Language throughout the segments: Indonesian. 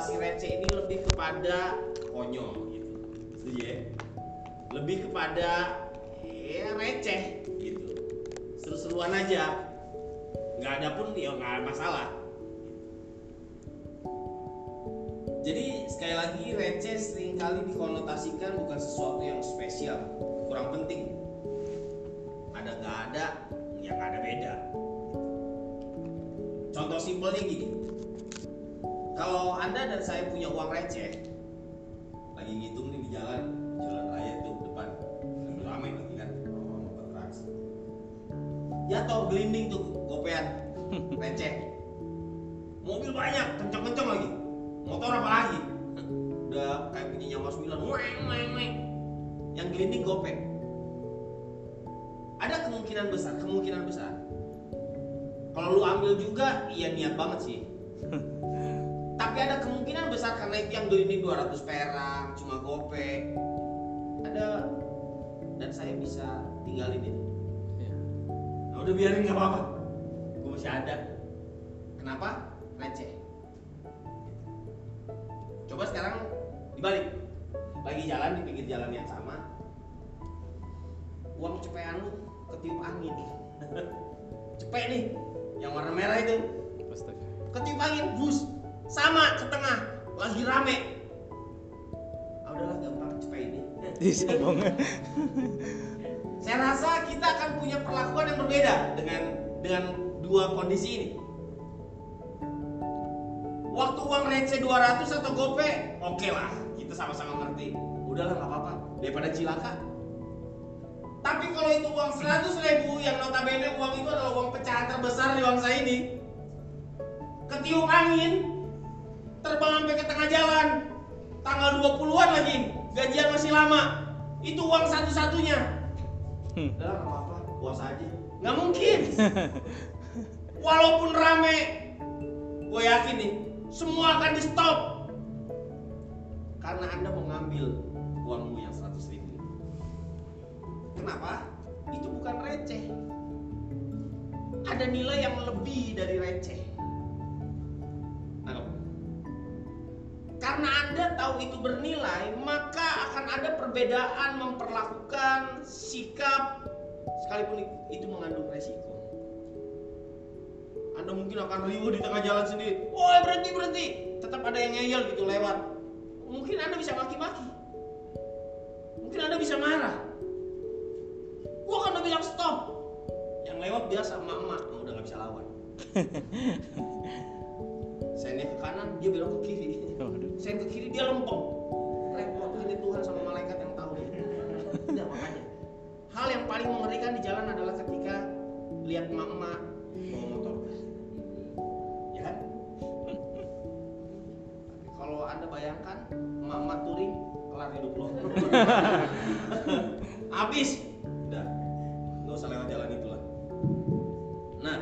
konotasi receh ini lebih kepada konyol gitu. Setuju ya? Lebih kepada ya receh gitu. Seru-seruan aja. Nggak ada pun ya nggak ada masalah. Jadi sekali lagi receh sering kali dikonotasikan bukan sesuatu yang spesial, kurang penting. Ada nggak ada, ya nggak ada beda. Contoh simpelnya gini, kalau anda dan saya punya uang receh, lagi ngitung nih di jalan, jalan raya tuh depan, lagi rame lagi kan, orang mau berinteraksi. Jatuh gelinding tuh gopean, receh. Mobil banyak, kenceng-kenceng lagi. Motor apa lagi? Udah kayak punya nyawa sembilan weng weng weng. Yang gelinding gopek. Ada kemungkinan besar kemungkinan besar. Kalau lu ambil juga iya niat banget sih tapi ada kemungkinan besar karena itu yang gelinding 200 perak cuma gopek ada dan saya bisa tinggalin itu Iya. nah udah biarin nggak apa-apa gue masih ada kenapa receh Coba sekarang dibalik. Lagi jalan di pinggir jalan yang sama. Uang cepean lu ketiup angin. Cepet nih, yang warna merah itu. Ketiup angin, bus. Sama ke tengah, lagi rame. Ah, udahlah gampang cepet ini. Sombong. Saya rasa kita akan punya perlakuan yang berbeda dengan dengan dua kondisi ini. Waktu uang receh 200 atau gope, oke lah, kita sama-sama ngerti. Udahlah nggak apa-apa, daripada cilaka. Tapi kalau itu uang 100 ribu yang notabene uang itu adalah uang pecahan terbesar di bangsa ini, ketiup angin, terbang sampai ke tengah jalan, tanggal 20-an lagi, gajian masih lama, itu uang satu-satunya. Hmm. Udah nggak apa-apa, puas aja. Nggak mungkin. Walaupun rame, gue yakin nih, semua akan di stop. Karena anda mengambil uangmu yang 100 ribu. Kenapa? Itu bukan receh. Ada nilai yang lebih dari receh. Karena Anda tahu itu bernilai, maka akan ada perbedaan memperlakukan sikap sekalipun itu mengandung resiko. Anda mungkin akan riuh di tengah jalan sendiri. Woi berhenti berhenti. Tetap ada yang ngeyel gitu lewat. Mungkin Anda bisa maki-maki. Mungkin Anda bisa marah. Gua kan udah bilang stop. Yang lewat biasa emak-emak, udah nggak bisa lawan. Saya ke kanan, dia belok ke kiri. Saya ke kiri dia lempeng. Repot ini Tuhan sama malaikat yang tahu ya. Tidak makanya. Hal yang paling mengerikan di jalan adalah ketika lihat emak-emak bawa motor. Ya kan? Tapi kalau anda bayangkan emak-emak touring kelar hidup lo. Habis. Udah. Nggak usah lewat jalan itu lah. Nah,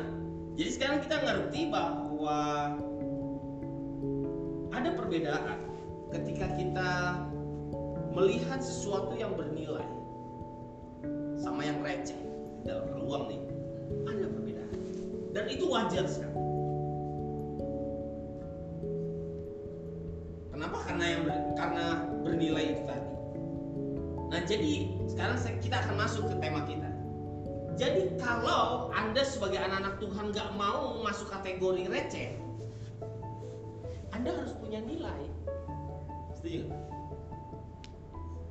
jadi sekarang kita ngerti bahwa perbedaan ketika kita melihat sesuatu yang bernilai sama yang receh dalam peluang nih ada perbedaan. Dan itu wajar sekali. Kenapa? Karena yang ber- karena bernilai itu tadi. Nah jadi sekarang kita akan masuk ke tema kita. Jadi kalau anda sebagai anak-anak Tuhan nggak mau masuk kategori receh anda harus punya nilai. Setuju?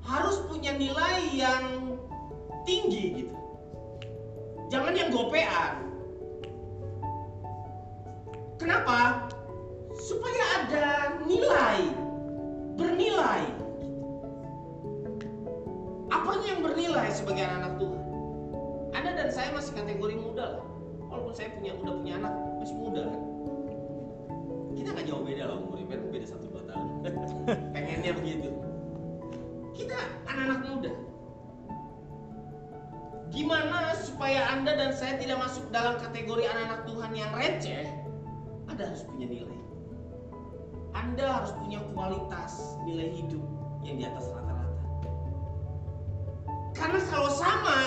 Harus punya nilai yang tinggi gitu. Jangan yang gopean. Kenapa? Supaya ada nilai. Bernilai. Apanya yang bernilai sebagai anak-anak Tuhan? Anda dan saya masih kategori muda lah. Walaupun saya punya udah punya anak, masih muda kan kita nggak jauh beda lah umurnya. Beda beda satu dua tahun. Pengennya begitu. Kita anak-anak muda. Gimana supaya anda dan saya tidak masuk dalam kategori anak-anak Tuhan yang receh? Anda harus punya nilai. Anda harus punya kualitas nilai hidup yang di atas rata-rata. Karena kalau sama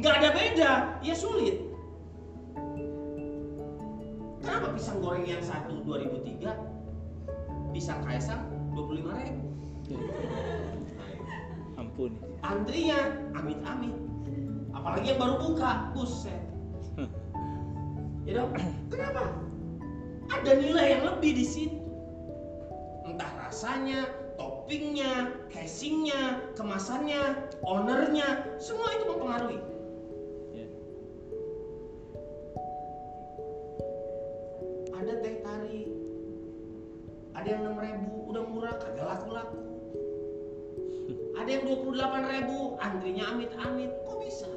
nggak ada beda. Ya sulit Kenapa pisang goreng yang satu 2003 pisang kaisang 25 ribu? Ampun. antrinya amit-amit. Apalagi yang baru buka. Buset. Ya dong. Kenapa? Ada nilai yang lebih di situ. Entah rasanya toppingnya casingnya kemasannya ownernya semua itu mempengaruhi antrinya amit-amit kok bisa?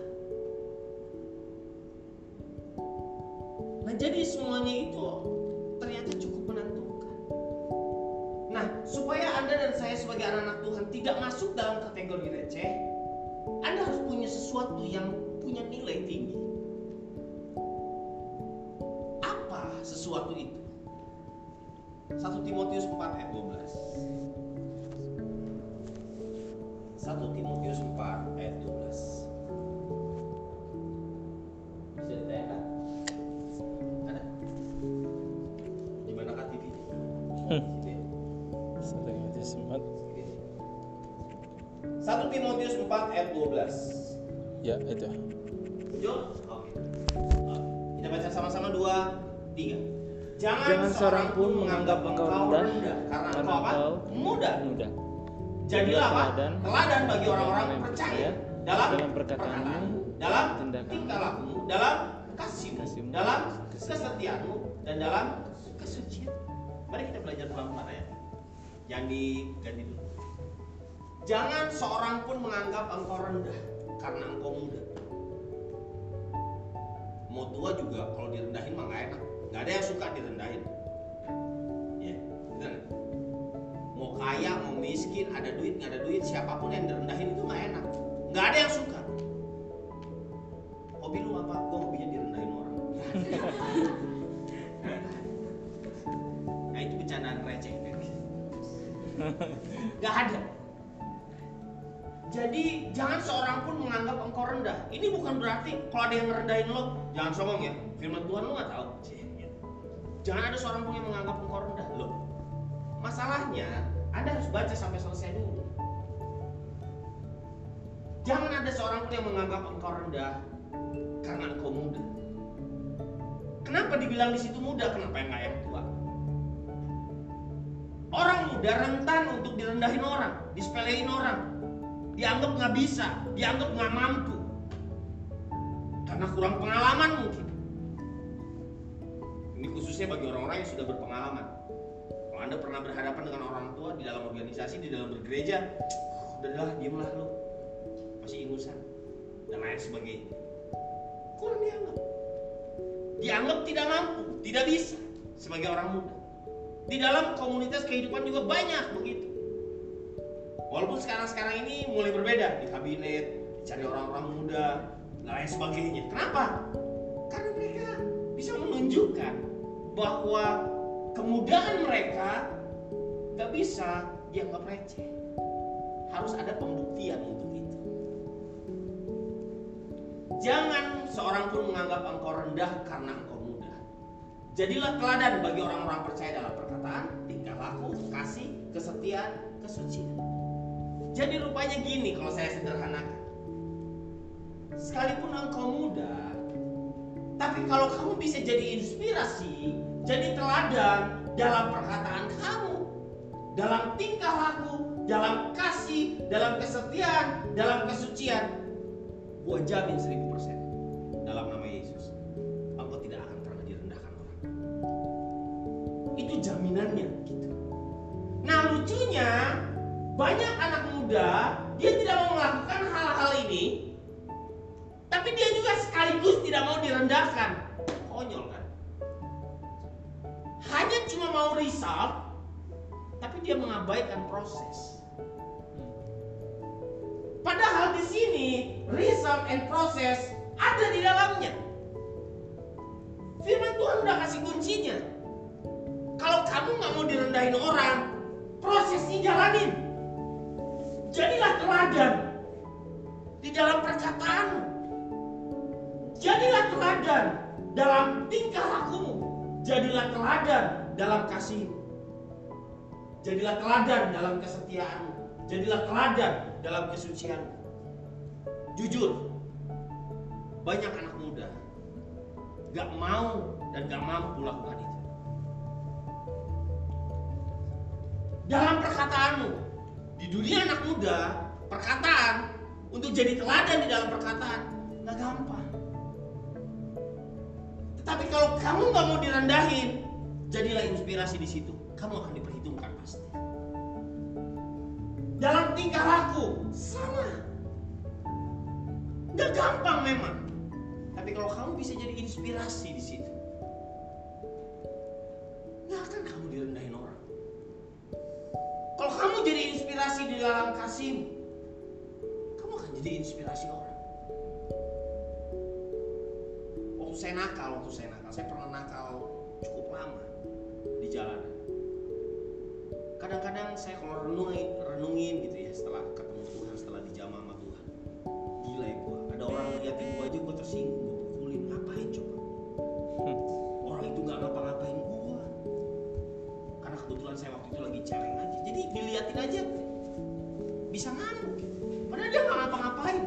Nah jadi semuanya itu ternyata cukup menentukan. Nah supaya anda dan saya sebagai anak-anak Tuhan tidak masuk dalam kategori receh anda harus punya sesuatu yang punya nilai tinggi. Apa sesuatu itu? 1 Timotius 4 ayat 12 1 Timotius 4 ayat 12 Bisa ditayangkan? Ada? Di manakah TV? Situ ya? Sering aja semat. 1 Timotius 4 ayat 12 Ya itu. Setuju? Oke. Kita baca sama-sama 2, 3 Jangan, Jangan seorang pun menganggap engkau rendah Karena karena engkau apa? Muda Muda. Jadilah apa? Teladan. Teladan bagi orang-orang Orang yang percaya dalam, dalam perkataanmu, dalam tindakanmu, tingkah lakumu, dalam kasihmu, kasihmu, dalam kesetiaan. kesetiaanmu, dan dalam kesucian. Mari kita belajar pelan-pelan ya. Jangan diganti dulu. Jangan seorang pun menganggap engkau rendah karena engkau muda. Mau tua juga kalau direndahin mah nggak enak. Nggak ada yang suka direndahin. Ya, nggak? Mau kaya mau miskin ada duit nggak ada duit siapa pun yang direndahin itu nggak enak. Nggak ada yang suka. Hobi lu apa? Gue hobinya direndahin orang. Nah itu bercandaan receh. Nggak ada. Jadi jangan seorang pun menganggap engkau rendah. Ini bukan berarti kalau ada yang ngerendahin lo jangan sombong ya. Firman Tuhan lo nggak tahu. Jangan ada seorang pun yang menganggap engkau rendah. Lo Masalahnya, Anda harus baca sampai selesai dulu. Jangan ada seorang pun yang menganggap engkau rendah karena engkau muda. Kenapa dibilang di situ muda? Kenapa yang yang tua? Orang muda rentan untuk direndahin orang, disepelein orang, dianggap nggak bisa, dianggap nggak mampu, karena kurang pengalaman mungkin. Ini khususnya bagi orang-orang yang sudah berpengalaman. Anda pernah berhadapan dengan orang tua di dalam organisasi, di dalam bergereja, udahlah diamlah lu. Masih ingusan dan lain sebagainya. Kurang dianggap. Dianggap tidak mampu, tidak bisa sebagai orang muda. Di dalam komunitas kehidupan juga banyak begitu. Walaupun sekarang-sekarang ini mulai berbeda di kabinet, dicari orang-orang muda, dan lain sebagainya. Kenapa? Karena mereka bisa menunjukkan bahwa kemudaan mereka gak bisa dianggap receh. Harus ada pembuktian untuk itu. Jangan seorang pun menganggap engkau rendah karena engkau muda. Jadilah teladan bagi orang-orang percaya dalam perkataan, tingkah laku, kasih, kesetiaan, kesucian. Jadi rupanya gini kalau saya sederhanakan. Sekalipun engkau muda, tapi kalau kamu bisa jadi inspirasi, jadi teladan dalam perkataan kamu, dalam tingkah laku, dalam kasih, dalam kesetiaan, dalam kesucian, gua jamin seribu persen dalam nama Yesus, engkau tidak akan pernah direndahkan orang. Itu jaminannya gitu. Nah lucunya banyak anak muda dia tidak mau melakukan hal-hal ini, tapi dia juga sekaligus tidak mau direndahkan. Konyol kan? Hanya cuma mau result, tapi dia mengabaikan proses. Padahal di sini result and proses ada di dalamnya. Firman Tuhan udah kasih kuncinya. Kalau kamu nggak mau direndahin orang, prosesnya jalanin. Jadilah teladan di dalam perkataanmu. Jadilah teladan dalam tingkah lakumu. Jadilah teladan dalam kasihmu. Jadilah teladan dalam kesetiaanmu. Jadilah teladan dalam kesucianmu. Jujur, banyak anak muda gak mau dan gak mampu lakukan itu. Dalam perkataanmu, di dunia anak muda, perkataan untuk jadi teladan di dalam perkataan gak gampang. Tetapi kalau kamu gak mau direndahin, jadilah inspirasi di situ. Kamu akan diperhitungkan pasti. Dalam tingkah laku sama. Gak gampang memang. Tapi kalau kamu bisa jadi inspirasi di situ, gak akan kamu direndahin orang. Kalau kamu jadi inspirasi di dalam kasihmu, kamu akan jadi inspirasi orang. Waktu saya nakal, waktu saya nakal, saya pernah nakal cukup lama di jalanan. Kadang-kadang saya kalau renungin, renungin gitu ya setelah ketemu Tuhan, setelah dijamah sama Tuhan. Gila ya gua, ada orang ngeliatin gua aja gua tersinggung, gua pukulin, ngapain coba? Hmm. Orang itu nggak ngapa-ngapain gua. Karena kebetulan saya waktu itu lagi celeng aja. Jadi diliatin aja bisa ngamuk. Padahal dia nggak ngapa-ngapain.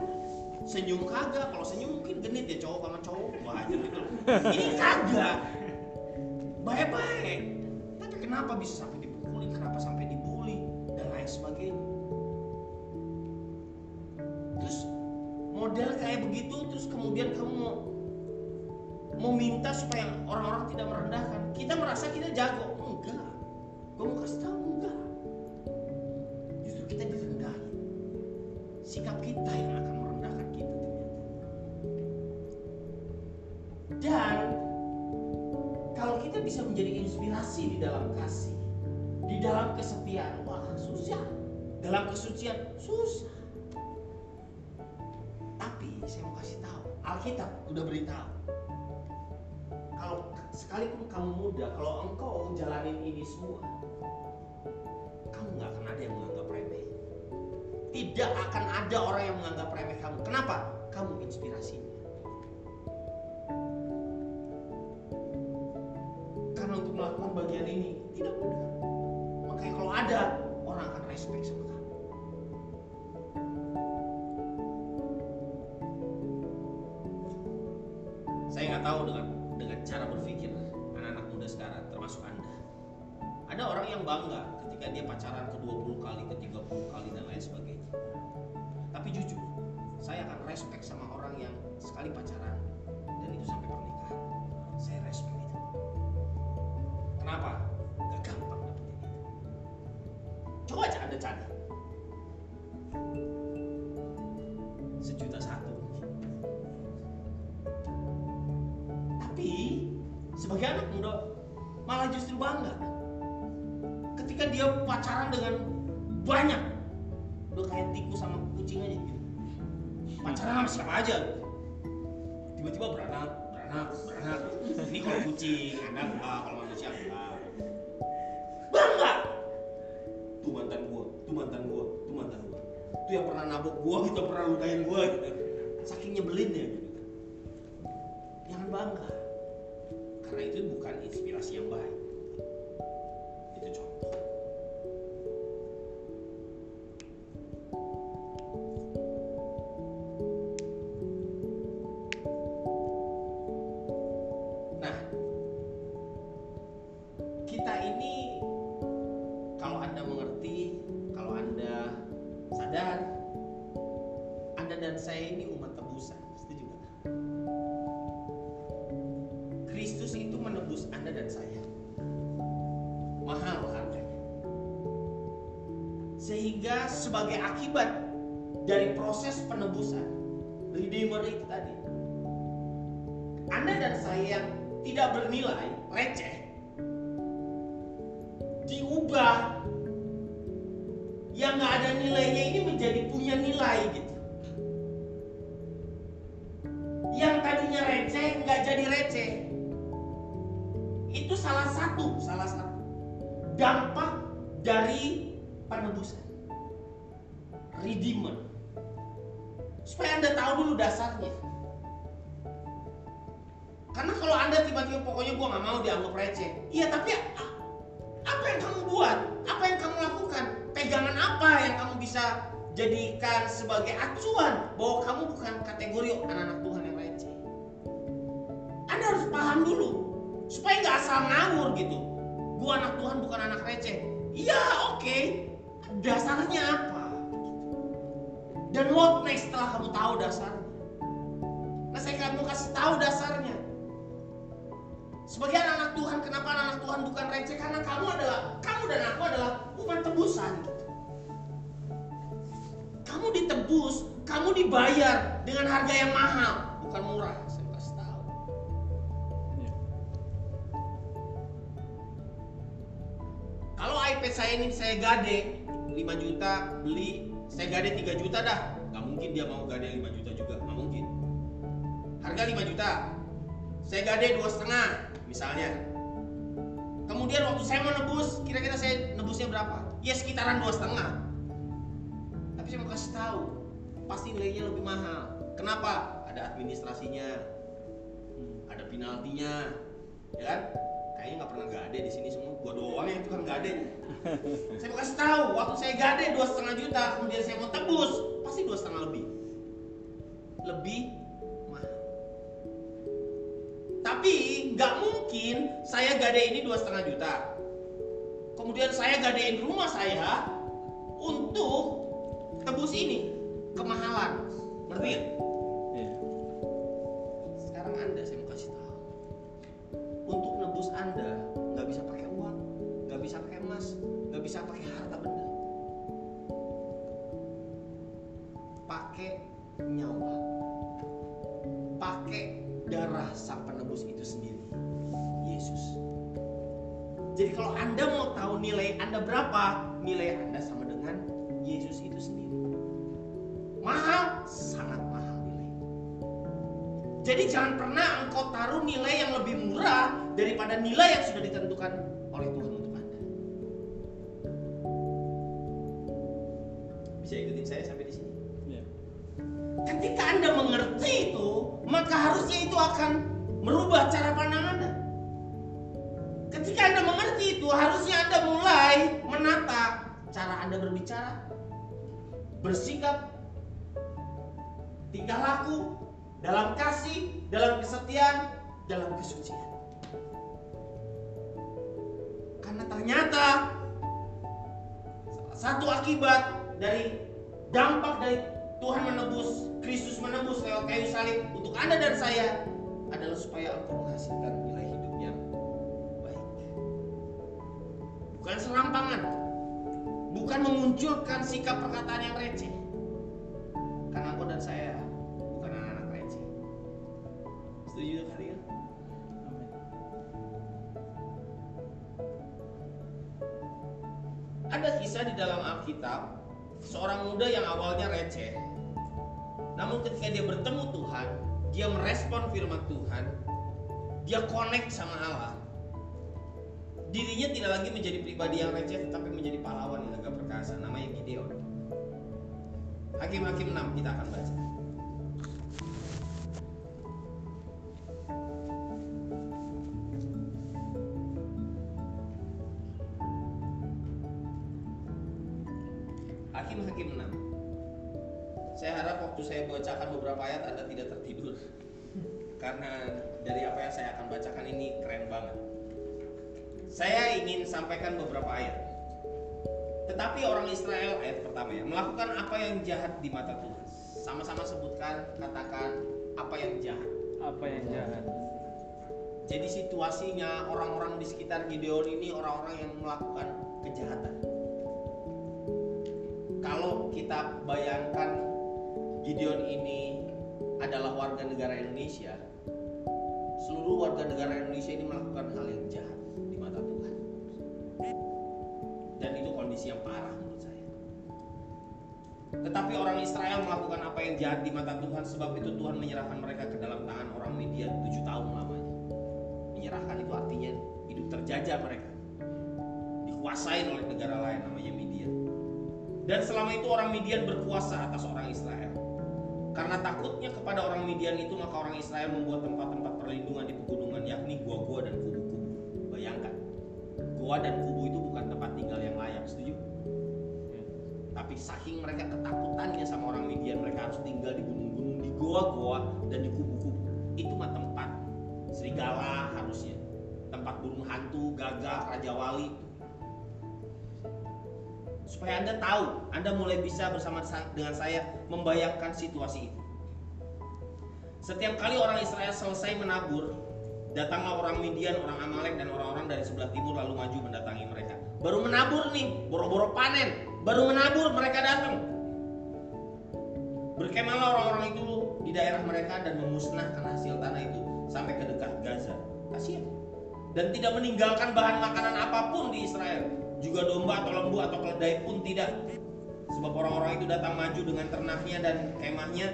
Senyum kagak, kalau senyum mungkin genit ya cowok sama cowok wajar gitu. Ini kagak. Baik-baik. Tapi kenapa bisa sampai dipukuli? Kenapa sampai dibully dan lain sebagainya? Terus model kayak begitu terus kemudian kamu mau mau minta supaya orang-orang tidak merendahkan. Kita merasa kita jago. Enggak. Gue mau kasih tahu enggak. Justru kita direndahin. Sikap kita yang akan bisa menjadi inspirasi di dalam kasih, di dalam kesetiaan, wah susah. Dalam kesucian susah. Tapi saya mau kasih tahu, Alkitab udah beritahu. Kalau sekalipun kamu muda, kalau engkau jalanin ini semua, kamu nggak akan ada yang menganggap remeh. Tidak akan ada orang yang menganggap remeh kamu. Kenapa? Kamu inspirasinya. Melakukan bagian ini tidak mudah. Makanya kalau ada orang akan respect sama kamu. Saya nggak tahu dengan dengan cara berpikir anak-anak muda sekarang, termasuk anda. Ada orang yang bangga ketika dia pacaran ke 20 kali, ke 30 kali dan lain sebagainya. Tapi jujur, saya akan respect sama orang yang sekali pacaran dan itu sampai pernikahan. Saya respect. Kenapa? Gak gampang dapetin itu. Coba aja anda cari. Sejuta satu. Tapi sebagai anak muda malah justru bangga ketika dia pacaran dengan banyak udah kayak tikus sama kucing aja gitu pacaran sama siapa aja tiba-tiba beranak beranak ini kalau kucing enak enggak kalau manusia enggak bangga tuh mantan gua tuh mantan gua tuh mantan gua tuh yang pernah nabok gua gitu pernah lukain gua gitu saking nyebelinnya gitu jangan bangga. Karena itu bukan inspirasi yang baik. Itu contoh sebagai acuan bahwa kamu bukan kategori anak-anak Tuhan yang receh? Anda harus paham dulu supaya nggak asal ngawur gitu. Gua anak Tuhan bukan anak receh. Iya oke. Dasarnya apa? Dan what next setelah kamu tahu dasarnya? Nah saya akan mau kasih tahu dasarnya. Sebagai anak-anak Tuhan, kenapa anak-anak Tuhan bukan receh? Karena kamu adalah, kamu dan aku adalah umat tebusan. Kamu ditebus, kamu dibayar dengan harga yang mahal, bukan murah. Saya kasih tahu. Kalau iPad saya ini saya gade 5 juta beli, saya gade 3 juta dah. Gak mungkin dia mau gade 5 juta juga, gak mungkin. Harga 5 juta, saya gade dua setengah misalnya. Kemudian waktu saya mau nebus, kira-kira saya nebusnya berapa? Ya sekitaran dua setengah. Tapi saya mau kasih tahu, pasti nilainya lebih mahal. Kenapa? Ada administrasinya, Hmm. ada penaltinya, ya kan? Kayaknya nggak pernah gade di sini semua. Gua doang yang tukang gade. saya mau kasih tahu, waktu saya gade dua setengah juta, kemudian saya mau tebus, pasti dua setengah lebih. Lebih mahal. Tapi nggak mungkin saya gade ini dua setengah juta. Kemudian saya gadein rumah saya untuk tebus ini kemahalan. Ngerti nggak? Iya. Sekarang Anda saya mau kasih tahu. Untuk nebus Anda nggak bisa pakai uang, nggak bisa pakai emas, nggak bisa pakai harta benda. Pakai nyawa. Pakai darah sang penebus itu sendiri. Yesus. Jadi kalau Anda mau tahu nilai Anda berapa, nilai Jadi jangan pernah engkau taruh nilai yang lebih murah daripada nilai yang sudah ditentukan oleh Tuhan untuk Anda. Bisa ikutin saya sampai di sini? Iya. Ketika Anda mengerti itu, maka harusnya itu akan merubah cara pandang Anda. Ketika Anda mengerti itu, harusnya Anda mulai menata cara Anda berbicara, bersikap, tingkah laku, dalam kasih, dalam kesetiaan, dalam kesucian. Karena ternyata salah satu akibat dari dampak dari Tuhan menebus, Kristus menebus lewat kayu salib untuk Anda dan saya adalah supaya engkau menghasilkan nilai hidup yang baik. Bukan serampangan, bukan memunculkan sikap perkataan yang receh. Karena engkau dan saya Setuju. Ada kisah di dalam Alkitab seorang muda yang awalnya receh, namun ketika dia bertemu Tuhan, dia merespon firman Tuhan, dia connect sama Allah. Dirinya tidak lagi menjadi pribadi yang receh, tetapi menjadi pahlawan yang agak perkasa. Namanya Gideon. Hakim-hakim 6 kita akan baca. Bacakan beberapa ayat Anda tidak tertidur. Karena dari apa yang saya akan bacakan ini keren banget. Saya ingin sampaikan beberapa ayat. Tetapi orang Israel ayat pertama ya Melakukan apa yang jahat di mata Tuhan. Sama-sama sebutkan, katakan apa yang jahat. Apa yang jahat? Jadi situasinya orang-orang di sekitar Gideon ini orang-orang yang melakukan kejahatan. Kalau kita bayangkan Gideon ini adalah warga negara Indonesia, seluruh warga negara Indonesia ini melakukan hal yang jahat di mata Tuhan. Dan itu kondisi yang parah menurut saya. Tetapi orang Israel melakukan apa yang jahat di mata Tuhan sebab itu Tuhan menyerahkan mereka ke dalam tangan orang Midian tujuh tahun lamanya. Menyerahkan itu artinya hidup terjajah mereka. Dikuasai oleh negara lain namanya Midian. Dan selama itu orang Midian berkuasa atas orang Israel. Karena takutnya kepada orang Midian itu maka orang Israel membuat tempat-tempat perlindungan di pegunungan yakni gua-gua dan kubu-kubu. Bayangkan, gua dan kubu itu bukan tempat tinggal yang layak, setuju? Tapi saking mereka ketakutannya sama orang Midian, mereka harus tinggal di gunung-gunung, di gua-gua dan di kubu-kubu. Itu mah tempat serigala harusnya, tempat burung hantu, gagak, raja wali, supaya anda tahu anda mulai bisa bersama sa- dengan saya membayangkan situasi itu. Setiap kali orang Israel selesai menabur datanglah orang Midian orang Amalek dan orang-orang dari sebelah timur lalu maju mendatangi mereka. Baru menabur nih boro-boro panen. Baru menabur mereka datang. Berkemahlah orang-orang itu di daerah mereka dan memusnahkan hasil tanah itu sampai ke dekat Gaza. Kasihan. Dan tidak meninggalkan bahan makanan apa pun di Israel juga domba atau lembu atau keledai pun tidak. Sebab orang-orang itu datang maju dengan ternaknya dan kemahnya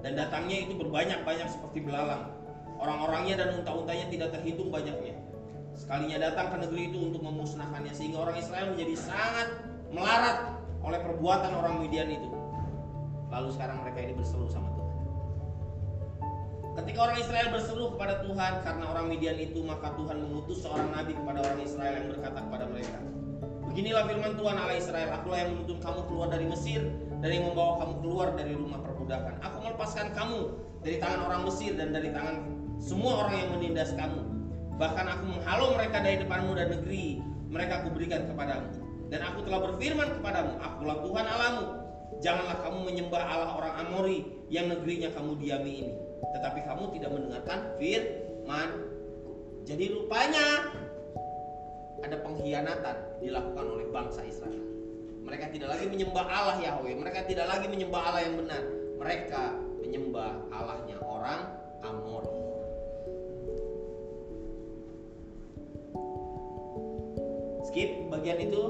dan datangnya itu berbanyak-banyak seperti belalang. Orang-orangnya dan unta-untanya tidak terhitung banyaknya. Sekalinya datang ke negeri itu untuk memusnahkannya sehingga orang Israel menjadi sangat melarat oleh perbuatan orang Midian itu. Lalu sekarang mereka ini berseru sama Tuhan. Ketika orang Israel berseru kepada Tuhan karena orang Midian itu, maka Tuhan mengutus seorang nabi kepada orang Israel yang berkata kepada mereka, Beginilah firman Tuhan Allah Israel, akulah yang menuntun kamu keluar dari Mesir, dan yang membawa kamu keluar dari rumah perbudakan. Aku melepaskan kamu dari tangan orang Mesir dan dari tangan semua orang yang menindas kamu. Bahkan aku menghalau mereka dari depanmu dan negeri mereka aku berikan kepadamu. Dan aku telah berfirman kepadamu, akulah Tuhan Allahmu. Janganlah kamu menyembah Allah orang Amori yang negerinya kamu diami ini. Tetapi kamu tidak mendengarkan firman. Jadi rupanya ada pengkhianatan dilakukan oleh bangsa Israel. Mereka tidak lagi menyembah Allah Yahweh, mereka tidak lagi menyembah Allah yang benar. Mereka menyembah Allahnya orang Amori. Skip bagian itu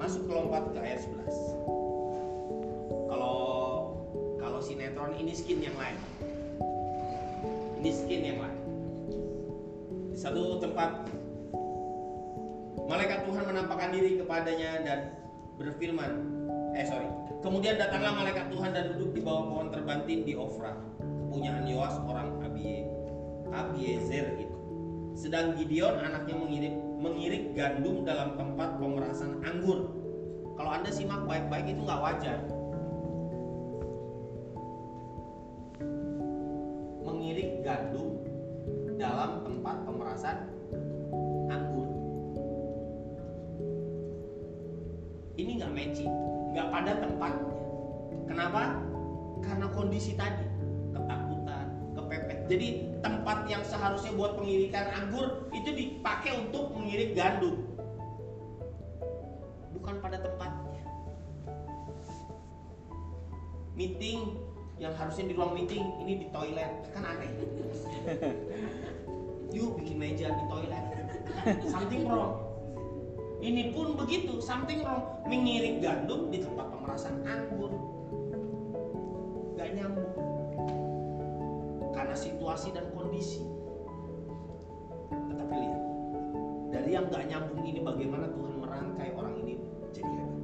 masuk ke lompat ke ayat 11. Kalau kalau sinetron ini skin yang lain. Ini skin yang lain. Di satu tempat malaikat Tuhan menampakkan diri kepadanya dan berfirman, eh sorry. Kemudian datanglah malaikat Tuhan dan duduk di bawah pohon terbantin di Ofra, kepunyaan Yoas orang Abie, Abiezer itu. Sedang Gideon anaknya mengirik mengirik gandum dalam tempat pemerasan anggur. Kalau anda simak baik-baik itu nggak wajar. Matching, nggak pada tempatnya. Kenapa? Karena kondisi tadi ketakutan, kepepet. Jadi tempat yang seharusnya buat pengirikan anggur itu dipakai untuk mengirik gandum. Bukan pada tempatnya. Meeting yang harusnya di ruang meeting ini di toilet kan aneh. Yuk bikin meja di toilet. Something wrong. Ini pun begitu, something wrong. Mengirik gandum di tempat pemerasan anggur. Gak nyambung karena situasi dan kondisi. Tetapi lihat, dari yang gak nyambung ini bagaimana Tuhan merangkai orang ini jadi hebat.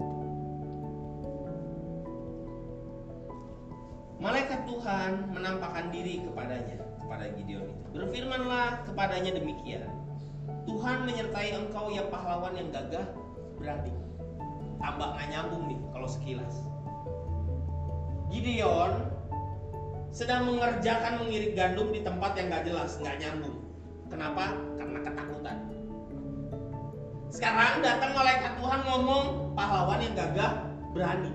Malaikat Tuhan menampakkan diri kepadanya, kepada Gideon itu. Berfirmanlah kepadanya demikian. Tuhan menyertai engkau ya pahlawan yang gagah berani. Tambah gak nyambung nih kalau sekilas. Gideon sedang mengerjakan mengirik gandum di tempat yang gak jelas, nggak nyambung. Kenapa? Karena ketakutan. Sekarang datang malaikat Tuhan ngomong pahlawan yang gagah berani.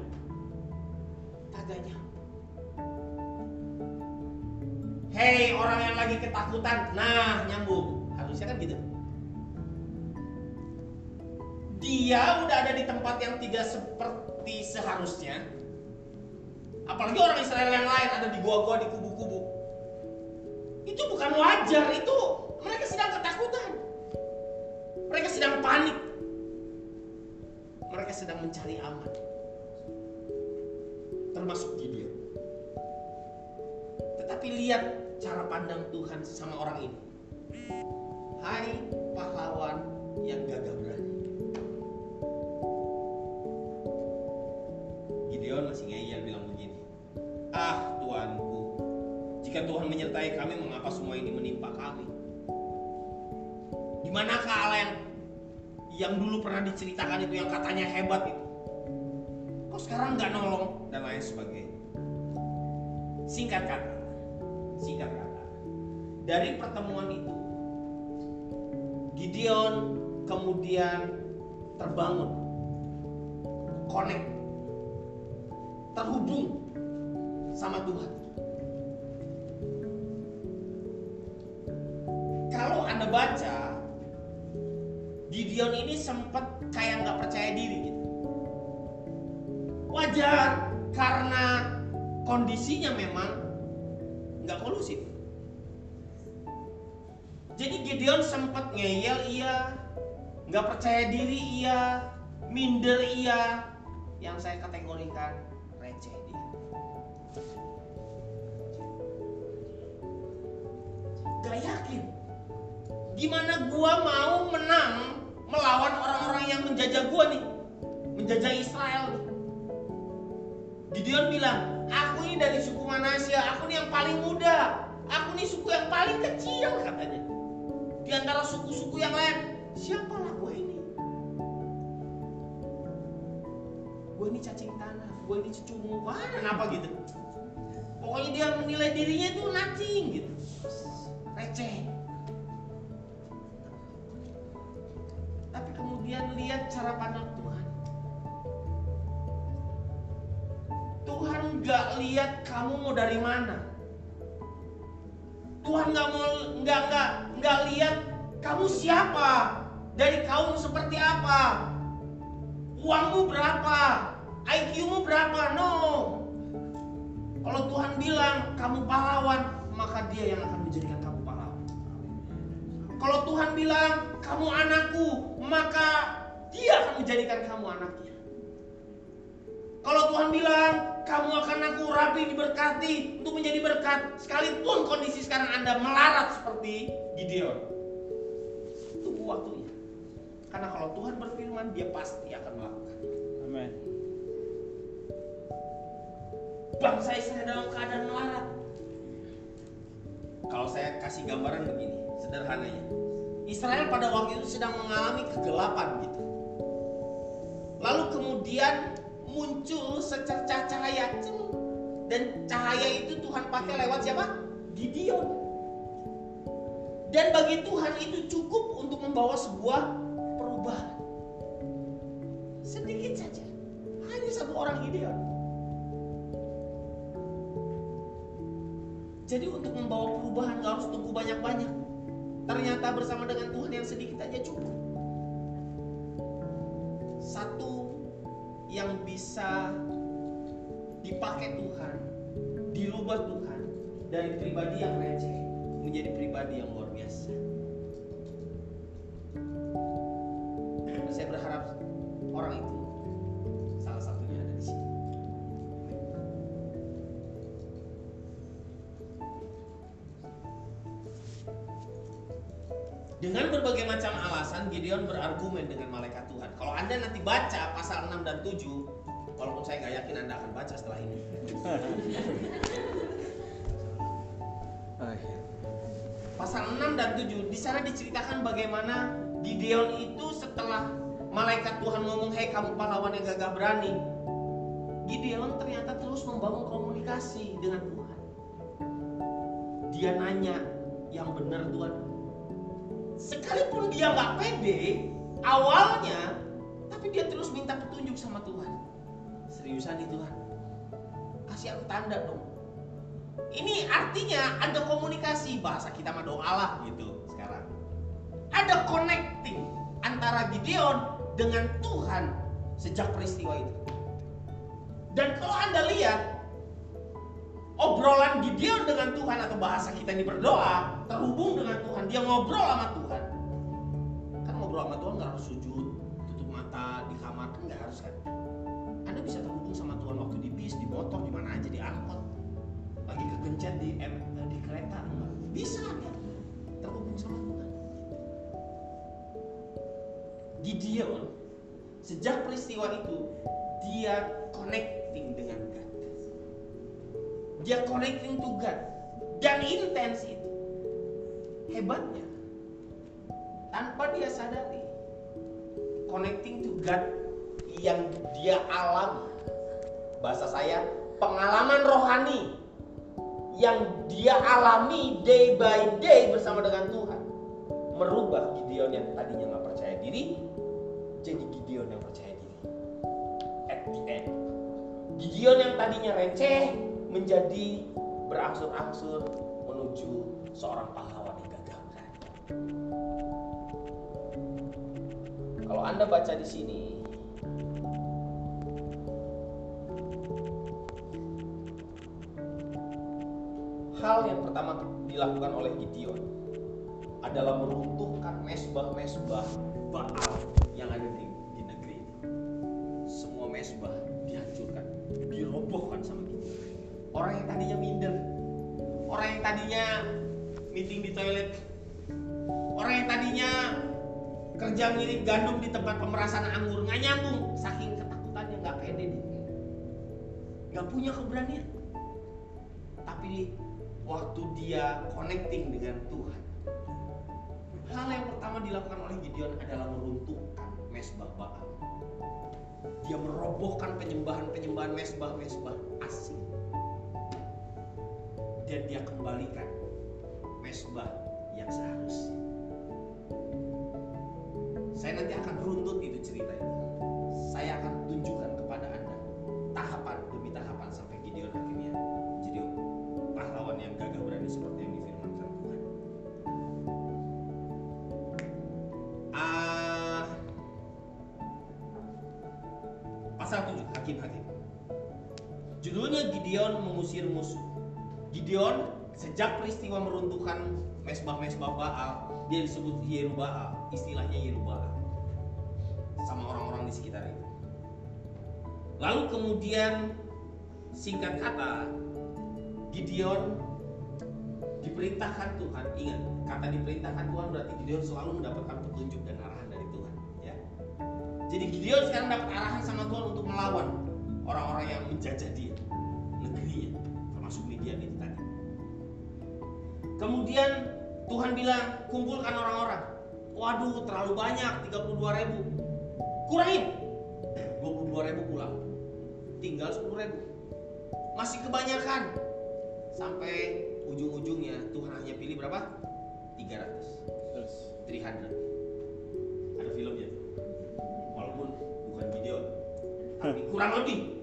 Kagak. Hei orang yang lagi ketakutan, nah nyambung. Harusnya kan gitu. Dia udah ada di tempat yang tidak seperti seharusnya, Apalagi orang Israel yang lain ada di gua-gua di kubu-kubu. Itu bukan wajar, itu mereka sedang ketakutan. Mereka sedang panik. Mereka sedang mencari aman. Termasuk Gideon. Tetapi lihat cara pandang Tuhan sama orang ini. Hai pahlawan yang gagah berani. Gideon masih ngeyel bilang begini. Ah Tuanku, jika Tuhan menyertai kami, mengapa semua ini menimpa kami? Di manakah Allah yang yang dulu pernah diceritakan itu yang katanya hebat itu? Kok sekarang nggak nolong dan lain sebagainya? Singkat kata, singkat kata, dari pertemuan itu Gideon kemudian terbangun, connect, terhubung sama Tuhan. Kalau Anda baca, Gideon ini sempat kayak nggak percaya diri gitu. Wajar karena kondisinya memang nggak kolusif. Jadi Gideon sempat ngeyel iya, nggak percaya diri iya, minder iya, yang saya kategorikan Gak yakin. Gimana gua mau menang melawan orang-orang yang menjajah gua nih, menjajah Israel nih. Gideon bilang, aku ini dari suku Manasya, aku nih yang paling muda, aku nih suku yang paling kecil katanya. Di antara suku-suku yang lain, siapalah gue ini? Gue ini cacing tanah, gue ini cucumu, wah kenapa gitu? Pokoknya dia menilai dirinya itu nothing gitu, receh. Tapi kemudian lihat cara pandang Tuhan. Tuhan nggak lihat kamu mau dari mana. Tuhan nggak mau nggak nggak nggak lihat kamu siapa, dari kaum seperti apa, uangmu berapa, IQ-mu berapa. No. Kalau Tuhan bilang kamu pahlawan, maka Dia yang akan menjadikan. Kalau Tuhan bilang kamu anakku, maka Dia akan menjadikan kamu anaknya. Kalau Tuhan bilang kamu akan aku rapi diberkati untuk menjadi berkat sekalipun kondisi sekarang Anda melarat seperti Gideon. Tunggu waktunya. Karena kalau Tuhan berfirman dia pasti akan melakukan. Amin. Bangsa Israel dalam keadaan melarat. Kalau saya kasih gambaran begini, sederhananya. Israel pada waktu itu sedang mengalami kegelapan gitu. Lalu kemudian muncul secercah cahaya dan cahaya itu Tuhan pakai lewat siapa? Gideon. Dan bagi Tuhan itu cukup untuk membawa sebuah perubahan. Sedikit saja. Hanya satu orang Gideon. Jadi untuk membawa perubahan gak harus tunggu banyak-banyak. Ternyata bersama dengan Tuhan yang sedikit aja cukup. Satu yang bisa dipakai Tuhan, dirubah Tuhan dari pribadi yang receh menjadi pribadi yang luar biasa. Saya berharap orang itu Dengan berbagai macam alasan Gideon berargumen dengan malaikat Tuhan. Kalau Anda nanti baca pasal 6 dan 7, walaupun saya nggak yakin Anda akan baca setelah ini. Pasal 6 dan 7 di sana diceritakan bagaimana Gideon itu setelah malaikat Tuhan ngomong, "Hei kamu pahlawan yang gagah berani." Gideon ternyata terus membangun komunikasi dengan Tuhan. Dia nanya, "Yang benar Tuhan, sekalipun dia nggak pede awalnya tapi dia terus minta petunjuk sama Tuhan. Seriusan nih Tuhan? Kasih aku tanda dong. Ini artinya ada komunikasi bahasa kita mah doa lah gitu sekarang. Ada connecting antara Gideon dengan Tuhan sejak peristiwa itu. Dan kalau anda lihat obrolan Gideon dengan Tuhan atau bahasa kita ini berdoa terhubung dengan Tuhan. Dia ngobrol sama Tuhan. Kan ngobrol sama Tuhan nggak harus sujud tutup mata di kamar kan nggak harus kan? Anda bisa terhubung sama Tuhan waktu di bis di motor di mana aja di angkot. Lagi kegencet di M, di kereta bisa Anda terhubung sama Tuhan. Gideon sejak peristiwa itu dia connecting dengan God. Dia connecting to God. Dan intens hebatnya tanpa dia sadari connecting to God yang dia alami bahasa saya pengalaman rohani yang dia alami day by day bersama dengan Tuhan merubah Gideon yang tadinya nggak percaya diri jadi Gideon yang percaya diri. At the end, Gideon yang tadinya receh menjadi berangsur-angsur menuju seorang pahlawan. Kalau Anda baca di sini, hal yang pertama dilakukan oleh Gideon adalah meruntuhkan mesbah-mesbah Baal yang ada di, di negeri ini. Semua mesbah dihancurkan, dirobohkan sama Gideon. Orang yang tadinya minder, orang yang tadinya meeting di toilet, orang yang tadinya kerja ngirim gandum di tempat pemerasan anggur nggak nyambung, saking ketakutannya nggak pede dia, nggak punya keberanian. Tapi waktu dia connecting dengan Tuhan, hal yang pertama dilakukan oleh Gideon adalah meruntuhkan mesbah Baal. Dia merobohkan penyembahan-penyembahan mesbah-mesbah asing. Dan dia kembalikan mesbah yang seharusnya. Saya nanti akan runtut itu cerita itu. Saya akan tunjukkan kepada Anda tahapan demi tahapan sampai Gideon akhirnya jadi pahlawan yang gagah berani seperti yang difirmankan Tuhan. Ah, pasal 7 Hakim-hakim. Judulnya Gideon mengusir musuh. Gideon sejak peristiwa meruntuhkan mesbah-mesbah Baal, dia disebut Yerubaal, istilahnya Yerubaal. Sama orang-orang di sekitar itu. Lalu kemudian singkat kata Gideon diperintahkan Tuhan ingat kata diperintahkan Tuhan berarti Gideon selalu mendapatkan petunjuk dan arahan dari Tuhan ya jadi Gideon sekarang dapat arahan sama Tuhan untuk melawan orang-orang yang menjajah dia negerinya termasuk Midian itu tadi kemudian Tuhan bilang kumpulkan orang-orang waduh terlalu banyak 32 ribu. Kurangin 22 ribu pulang. Tinggal 10 ribu. Masih kebanyakan. Sampai ujung-ujungnya Tuhan hanya pilih berapa? 300 Terus. 300 ada filmnya? Walaupun bukan Gideon tapi kurang lebih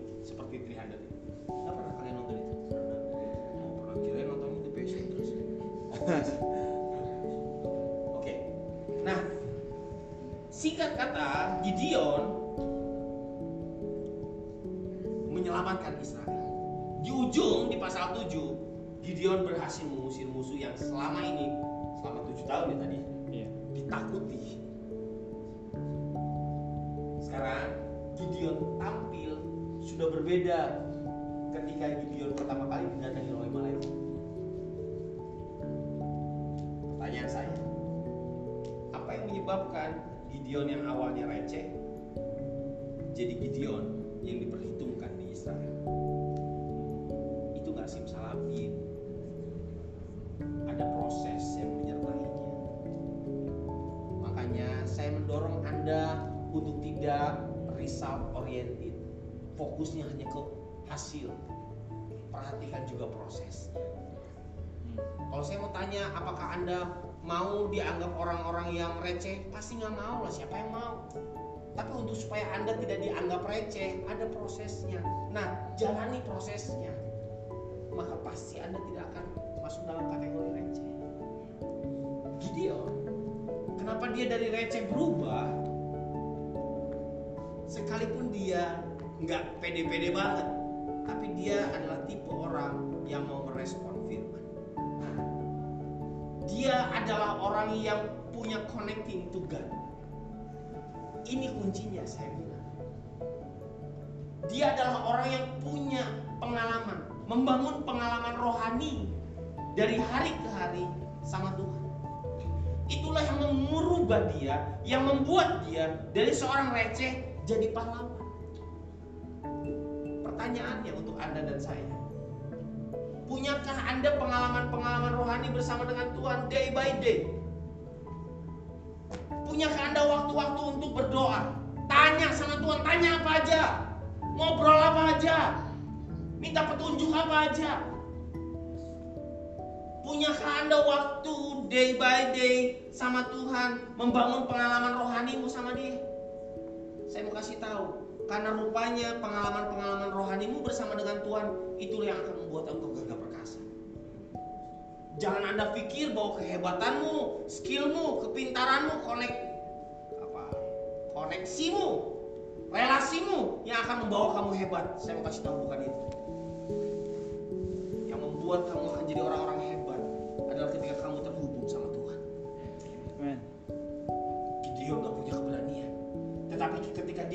singkat kata Gideon menyelamatkan Israel di ujung di pasal 7 Gideon berhasil mengusir musuh yang selama ini selama tujuh tahun ya tadi Iya. ditakuti. Sekarang Gideon tampil sudah berbeda ketika Gideon pertama kali didatangi oleh malaikat. Pertanyaan saya, apa yang menyebabkan Gideon yang awalnya receh jadi Gideon yang diperhitungkan di Israel? Itu gak simsalabim. Ada proses yang menyertainya. Makanya saya mendorong Anda untuk tidak result oriented. Fokusnya hanya ke hasil. Perhatikan juga prosesnya. Kalau saya mau tanya, apakah Anda mau dianggap orang-orang yang receh? Pasti nggak mau lah, siapa yang mau? Tapi untuk supaya Anda tidak dianggap receh, ada prosesnya. Nah, jalani prosesnya. Maka pasti Anda tidak akan masuk dalam kategori receh. Gideon, kenapa dia dari receh berubah? Sekalipun dia nggak pede-pede banget, tapi dia adalah tipe orang yang mau merespon. Dia adalah orang yang punya connecting to God. Ini kuncinya saya bilang. Dia adalah orang yang punya pengalaman, membangun pengalaman rohani dari hari ke hari sama Tuhan. Itulah yang merubah dia, yang membuat dia dari seorang receh jadi pahlawan. Pertanyaannya untuk Anda dan saya. Punyakah Anda pengalaman-pengalaman rohani bersama dengan Tuhan day by day? Punyakah Anda waktu-waktu untuk berdoa? Tanya sama Tuhan, tanya apa aja? Ngobrol apa aja? Minta petunjuk apa aja? Punyakah Anda waktu day by day sama Tuhan membangun pengalaman rohanimu sama Dia? Saya mau kasih tahu, karena rupanya pengalaman-pengalaman rohanimu bersama dengan Tuhan itulah yang akan membuat engkau gagah perkasa. Jangan Anda pikir bahwa kehebatanmu, skillmu, kepintaranmu, konek apa? Koneksimu, relasimu yang akan membawa kamu hebat. Saya mau kasih tahu bukan itu. Yang membuat kamu akan jadi orang-orang hebat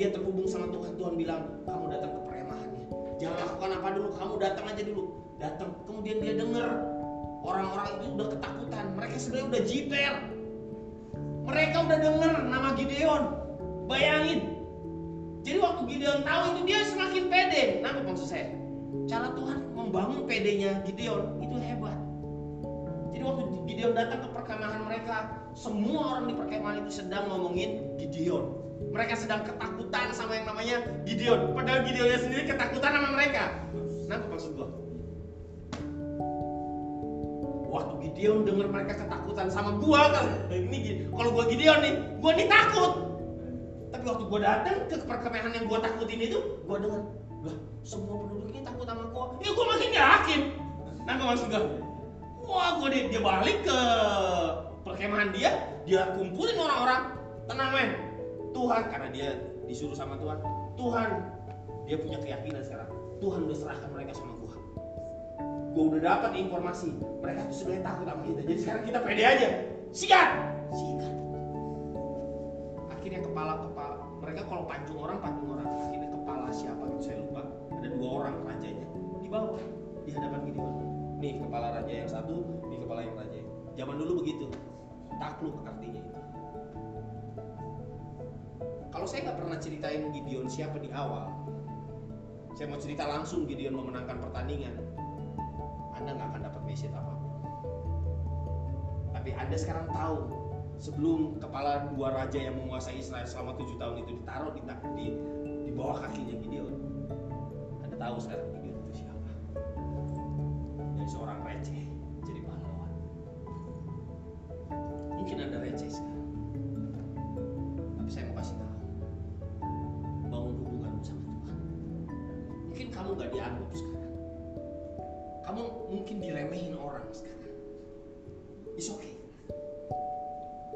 dia terhubung sama Tuhan, Tuhan bilang, kamu datang ke perkemahannya. Jangan lakukan apa dulu, kamu datang aja dulu. Datang, kemudian dia dengar orang-orang itu udah ketakutan. Mereka sebenarnya udah jiper. Mereka udah dengar nama Gideon. Bayangin. Jadi waktu Gideon tahu itu dia semakin pede. Nangkep maksud saya? Cara Tuhan membangun pedenya Gideon itu hebat. Jadi waktu Gideon datang ke perkemahan mereka, semua orang di perkemahan itu sedang ngomongin Gideon. Mereka sedang ketakutan sama yang namanya Gideon. Padahal Gideonnya sendiri ketakutan sama mereka. Nangkep maksud gua? Waktu Gideon dengar mereka ketakutan sama gua kan, ini kalau gua Gideon nih, gua nih takut. Tapi waktu gua datang ke perkemahan yang gua takutin itu, gua dengar, lah semua penduduk ini takut sama gua. Ya gua makin yakin. Nangkep maksud gua? Wah, gua dia, dia balik ke perkemahan dia, dia kumpulin orang-orang, tenang men, Tuhan karena dia disuruh sama Tuhan, Tuhan dia punya keyakinan sekarang, Tuhan udah serahkan mereka sama gua. Gua udah dapat informasi, mereka tuh sebenarnya takut sama kita, jadi sekarang kita pede aja, sikat, sikat. Akhirnya kepala kepala. Mereka kalau pancung orang pancung orang, akhirnya kepala siapa gitu saya lupa, ada dua orang rajanya. Di bawah. Di hadapan Gideon nih kepala raja yang satu, nih kepala yang raja. Zaman dulu begitu, takluk artinya itu. Kalau saya nggak pernah ceritain Gideon siapa di awal, saya mau cerita langsung Gideon memenangkan pertandingan, Anda nggak akan dapat message apa pun. Tapi Anda sekarang tahu sebelum kepala dua raja yang menguasai Israel selama tujuh tahun itu ditaruh di, di, di bawah kakinya Gideon, Anda tahu sekarang Gideon itu siapa dari seorang receh jadi pahlawan. Mungkin ada receh sekarang, dianggap sekarang, kamu mungkin diremehin orang sekarang. It's okay.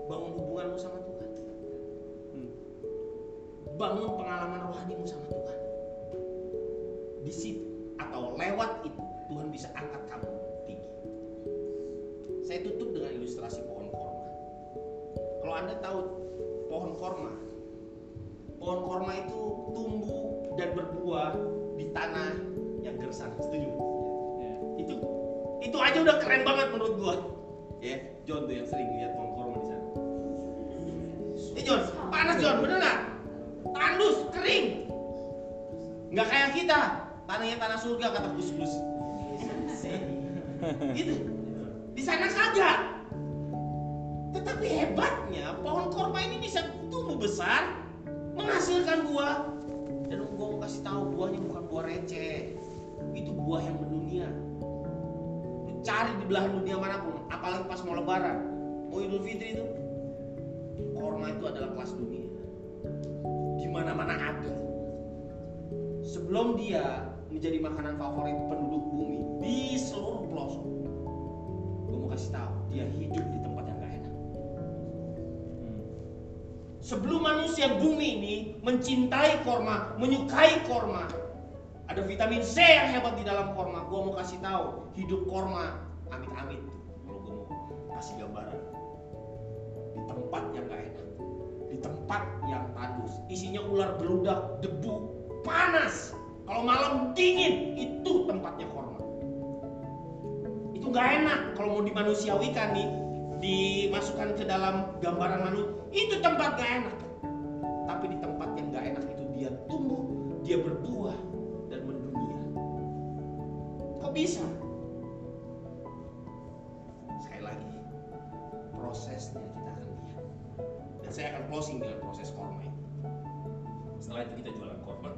Bangun hubunganmu sama Tuhan. Hmm. Bangun pengalaman rohanimu sama Tuhan. Di situ atau lewat itu Tuhan bisa angkat kamu tinggi. Saya tutup dengan ilustrasi pohon korma. Kalau Anda tahu pohon korma, pohon korma itu tumbuh dan berbuah di tanah yang gersang. Setuju? Ya. Itu itu aja udah keren banget menurut gua. Ya, John tuh yang sering lihat pohon korma di sana. Eh John, panas John, bener nggak? Tandus, kering. Nggak kayak kita, tanahnya tanah surga kata Gus Gus. gitu. Di sana kagak. Tetapi hebatnya pohon korma ini bisa tumbuh besar, menghasilkan buah. Dan gua mau kasih tahu buahnya bukan buah receh. Itu buah yang mendunia. Lu cari di belahan dunia mana pun, apalagi pas mau lebaran, mau Idul Fitri itu, korma itu adalah kelas dunia. Di mana-mana ada. Sebelum dia menjadi makanan favorit penduduk bumi di seluruh pelosok, gue mau kasih tahu dia hidup di tempat yang gak enak. Sebelum manusia bumi ini mencintai korma, menyukai korma, ada vitamin C yang hebat di dalam korma. Gue mau kasih tahu hidup korma, amit-amit. Kalau gue mau kasih gambaran di tempat yang gak enak, di tempat yang tandus, isinya ular beludak, debu, panas. Kalau malam dingin, itu tempatnya korma. Itu gak enak kalau mau dimanusiawikan nih, dimasukkan ke dalam gambaran manusia, itu tempat gak enak. Tapi di tempat yang gak enak itu dia tumbuh, dia berbuah bisa? Sekali lagi, prosesnya kita akan lihat. Dan saya akan closing dengan proses korma itu. Setelah itu kita jualan korma.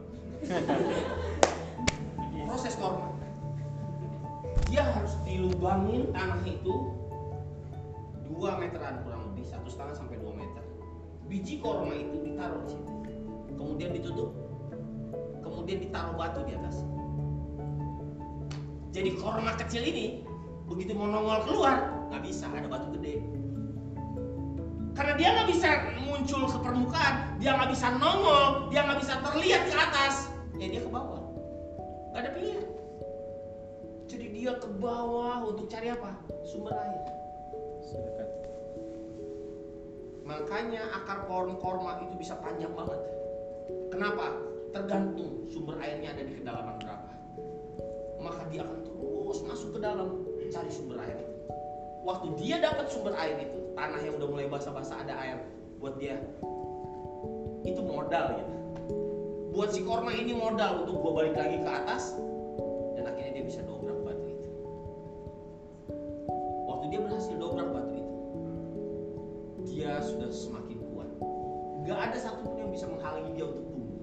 Proses korma. Dia dia harus dilubangin tanah itu 2 meteran kurang lebih satu setengah sampai 2 meter biji korma itu ditaruh di situ kemudian ditutup kemudian ditaruh batu di atas jadi korma kecil ini begitu mau nongol keluar nggak bisa ada batu gede. Karena dia nggak bisa muncul ke permukaan dia nggak bisa nongol dia nggak bisa terlihat ke atas. Ya dia ke bawah. Nggak ada pilihan. Jadi dia ke bawah untuk cari apa? Sumber air. Makanya akar pohon korma itu bisa panjang banget. Kenapa? Tergantung sumber airnya ada di kedalaman berapa maka dia akan terus masuk ke dalam cari sumber air waktu dia dapat sumber air itu tanah yang udah mulai basah-basah ada air buat dia. Itu modal ya. Buat si korma ini modal untuk gua balik lagi ke atas dan akhirnya dia bisa dobrak batu itu. Waktu dia berhasil dobrak batu itu dia sudah semakin kuat. Gak ada satupun yang bisa menghalangi dia untuk tumbuh.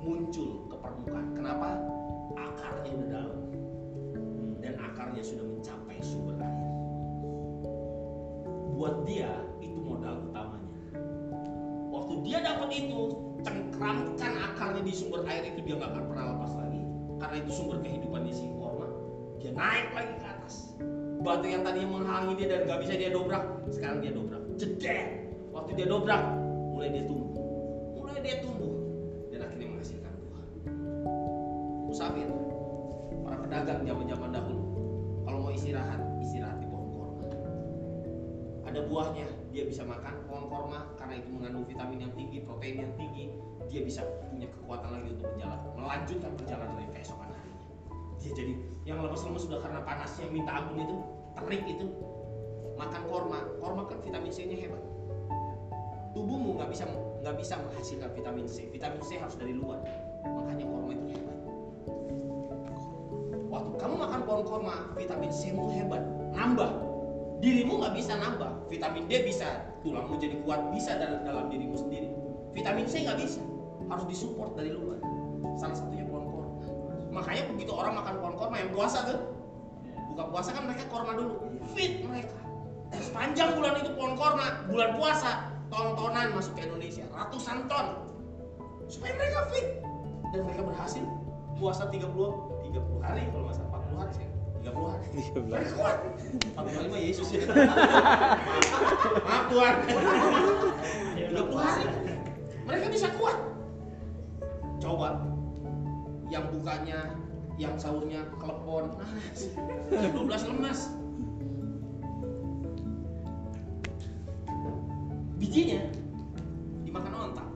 Muncul ke permukaan. Kenapa? Akarnya udah dalam. Dan akarnya sudah mencapai sumber air. Buat dia itu modal utamanya. Waktu dia dapat itu, cengkramkan akarnya di sumber air itu dia nggak akan pernah lepas lagi. Karena itu sumber kehidupan di si korma. Dia naik lagi ke atas. Batu yang tadinya menghalangi dia dan nggak bisa dia dobrak, sekarang dia dobrak. Jeder. Waktu dia dobrak, mulai dia tumbuh. Mulai dia tumbuh dan akhirnya menghasilkan buah. Musafir, pedagang zaman-zaman dahulu. Kalau mau istirahat istirahat di pohon korma. Ada buahnya dia bisa makan. Pohon korma karena itu mengandung vitamin yang tinggi protein yang tinggi dia bisa punya kekuatan lagi untuk berjalan melanjutkan perjalanan dari keesokan harinya. Dia jadi yang lemes-lemes sudah karena panasnya minta ampun itu terik itu makan korma. Korma kan vitamin C nya hebat. Tubuhmu nggak bisa nggak bisa menghasilkan vitamin C. Vitamin C harus dari luar pohon korma vitamin C mu hebat nambah. Dirimu nggak bisa nambah vitamin D bisa tulangmu jadi kuat bisa dalam dalam dirimu sendiri. Vitamin C nggak bisa harus disupport dari luar. Salah satunya pohon korma. Makanya begitu orang makan pohon korma yang puasa tuh buka puasa kan mereka korma dulu fit mereka. Sepanjang bulan itu pohon korma bulan puasa ton-tonan masuk ke Indonesia ratusan ton. Supaya mereka fit. Dan mereka berhasil puasa 30 30 hari kalau nggak salah 40 hari sih 30 hari mereka kuat. 40 hari mah Yesus. Ya maaf Tuhan. 30 hari mereka bisa kuat. Coba. Yang bukanya yang sahurnya kelepon. Nah, 12 lemas. Bijinya dimakan ontak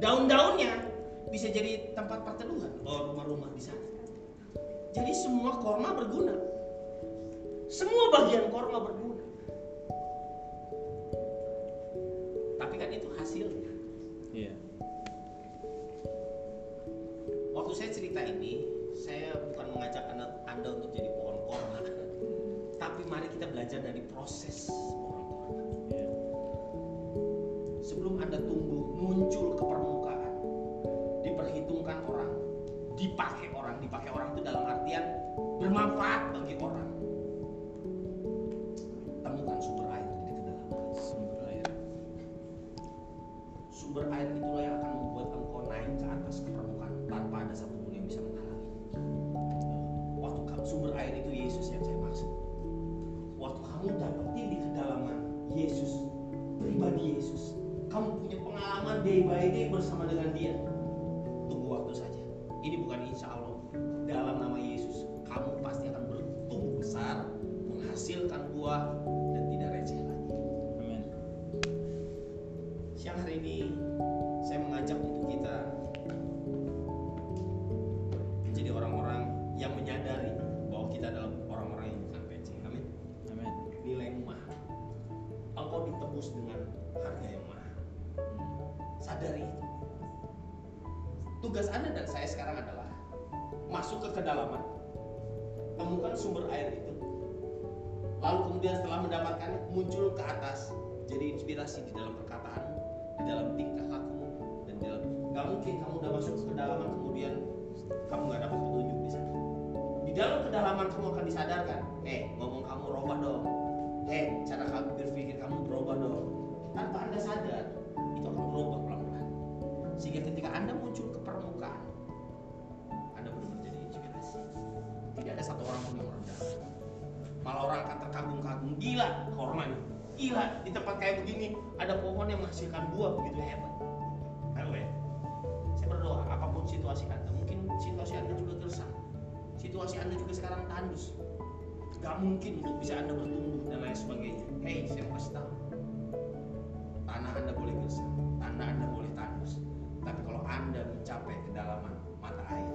daun-daunnya bisa jadi tempat perteduhan. Oh rumah-rumah di sana jadi semua korma berguna. Semua bagian korma berguna. Tapi kan itu hasilnya. Iya. waktu saya cerita ini saya bukan mengajak anda, anda untuk jadi pohon korma. Tapi mari kita belajar dari proses pohon korma. Iya. sebelum anda tumbuh muncul ke permukaan diperhitungkan orang dipakai orang dipakai orang itu dalam artian bermanfaat nggak mungkin untuk bisa anda bertumbuh dan lain sebagainya. Hei saya kasih tahu. Tanah anda boleh gersang tanah anda boleh tandus. Tapi kalau anda mencapai kedalaman mata air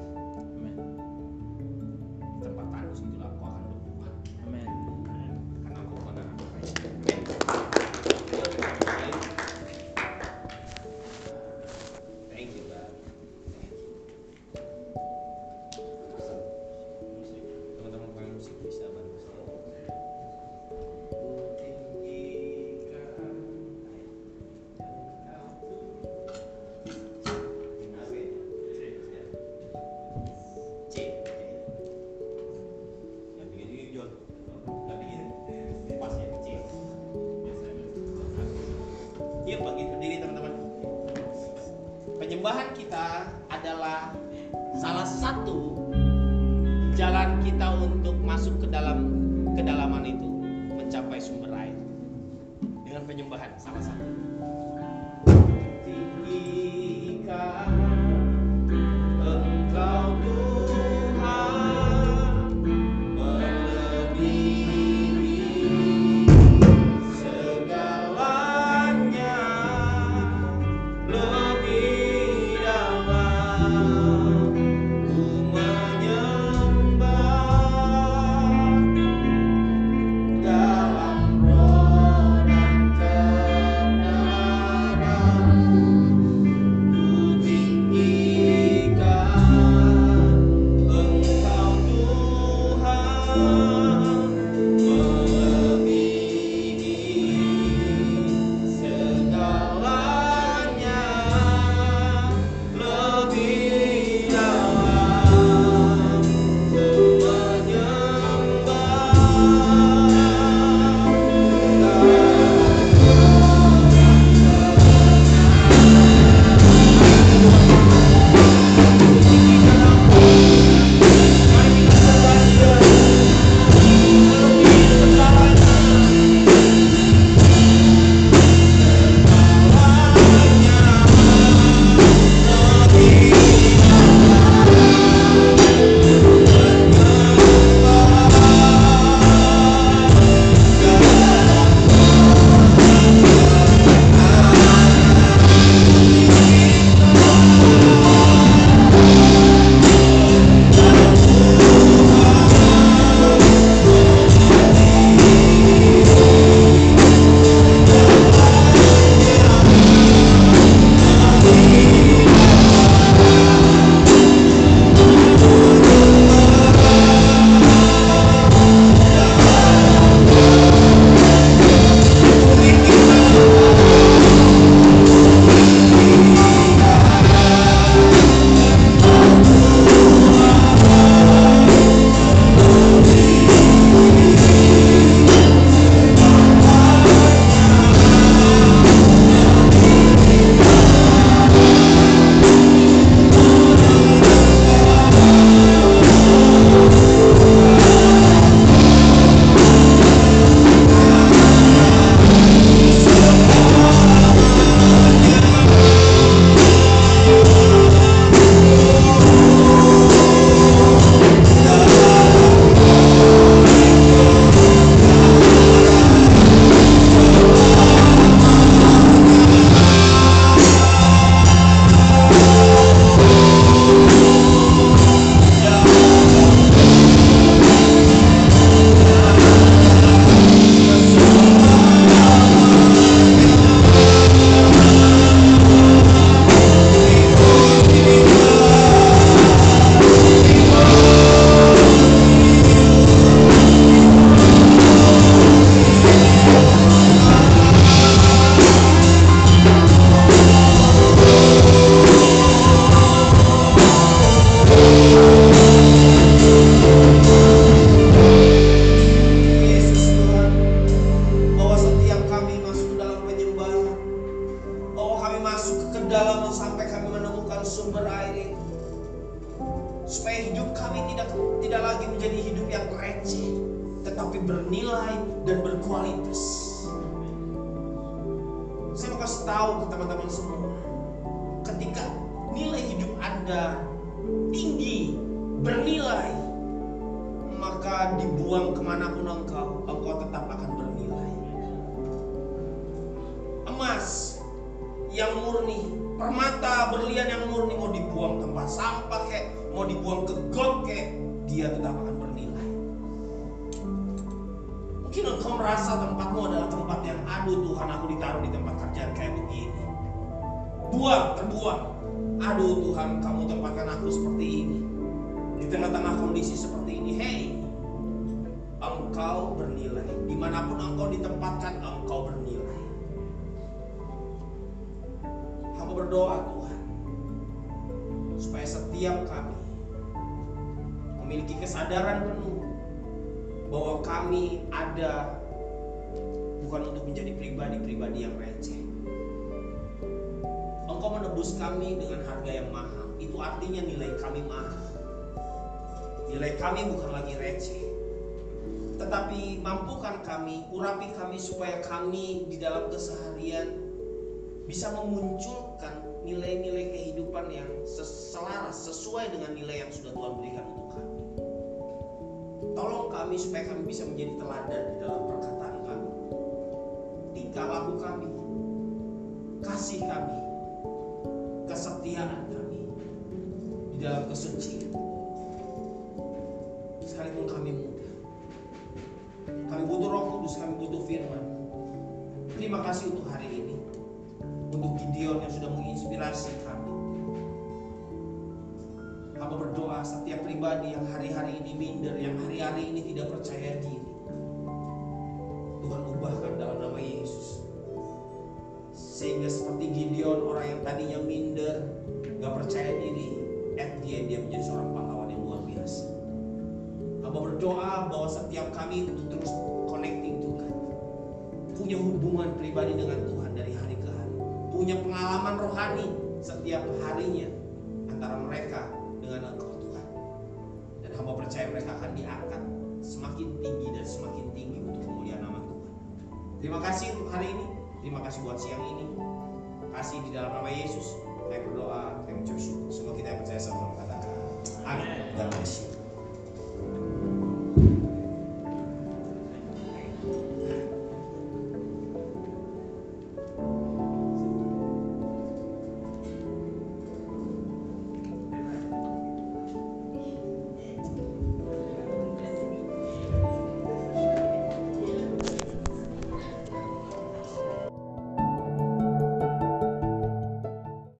bernilai dan berkualitas. Saya mau kasih tahu ke teman-teman semua, ketika nilai hidup Anda tinggi, bernilai, maka dibuang ke mana pun engkau, engkau tetap akan bernilai. Emas yang murni, permata berlian yang murni mau dibuang tempat sampah kek, mau dibuang ke got kek, dia tetap akan Mungkin engkau merasa tempatmu adalah tempat yang aduh Tuhan aku ditaruh di tempat kerjaan kayak begini. Buang, terbuang. Aduh Tuhan kamu tempatkan aku seperti ini. Di tengah-tengah kondisi seperti ini. Hey, engkau bernilai. Di mana pun engkau ditempatkan, engkau bernilai. Hamba berdoa Tuhan. Supaya setiap kami memiliki kesadaran penuh bahwa kami ada bukan untuk menjadi pribadi-pribadi yang receh. Engkau menebus kami dengan harga yang mahal. Itu artinya nilai kami mahal. Nilai kami bukan lagi receh. Tetapi mampukan kami, urapi kami supaya kami di dalam keseharian bisa memunculkan nilai-nilai kehidupan yang selaras sesuai dengan nilai yang sudah Tuhan berikan kami. Supaya kami bisa menjadi teladan di dalam perkataan kami, tingkah laku kami, kasih kami, kesetiaan kami di dalam kesucian. Sekalipun kami muda, kami butuh Roh Kudus, kami butuh Firman. Terima kasih untuk hari ini, untuk Gideon yang sudah menginspirasi kami. Hamba berdoa setiap pribadi yang hari-hari ini minder, yang hari-hari ini tidak percaya diri. Tuhan ubahkan dalam nama Yesus. Sehingga seperti Gideon orang yang tadinya minder, gak percaya diri, at the end dia menjadi seorang pahlawan yang luar biasa. Hamba berdoa bahwa setiap kami untuk terus connecting God. Punya hubungan pribadi dengan Tuhan dari hari ke hari. Punya pengalaman rohani setiap harinya antara mereka dengan engkau Tuhan. Dan hamba percaya mereka akan diangkat semakin tinggi dan semakin tinggi untuk kemuliaan nama Tuhan. Terima kasih untuk hari ini. Terima kasih buat siang ini. Kasih di dalam nama Yesus. Saya berdoa, saya bersyukur. Semua kita yang percaya sama katakan. Amin. Dan bersyukur.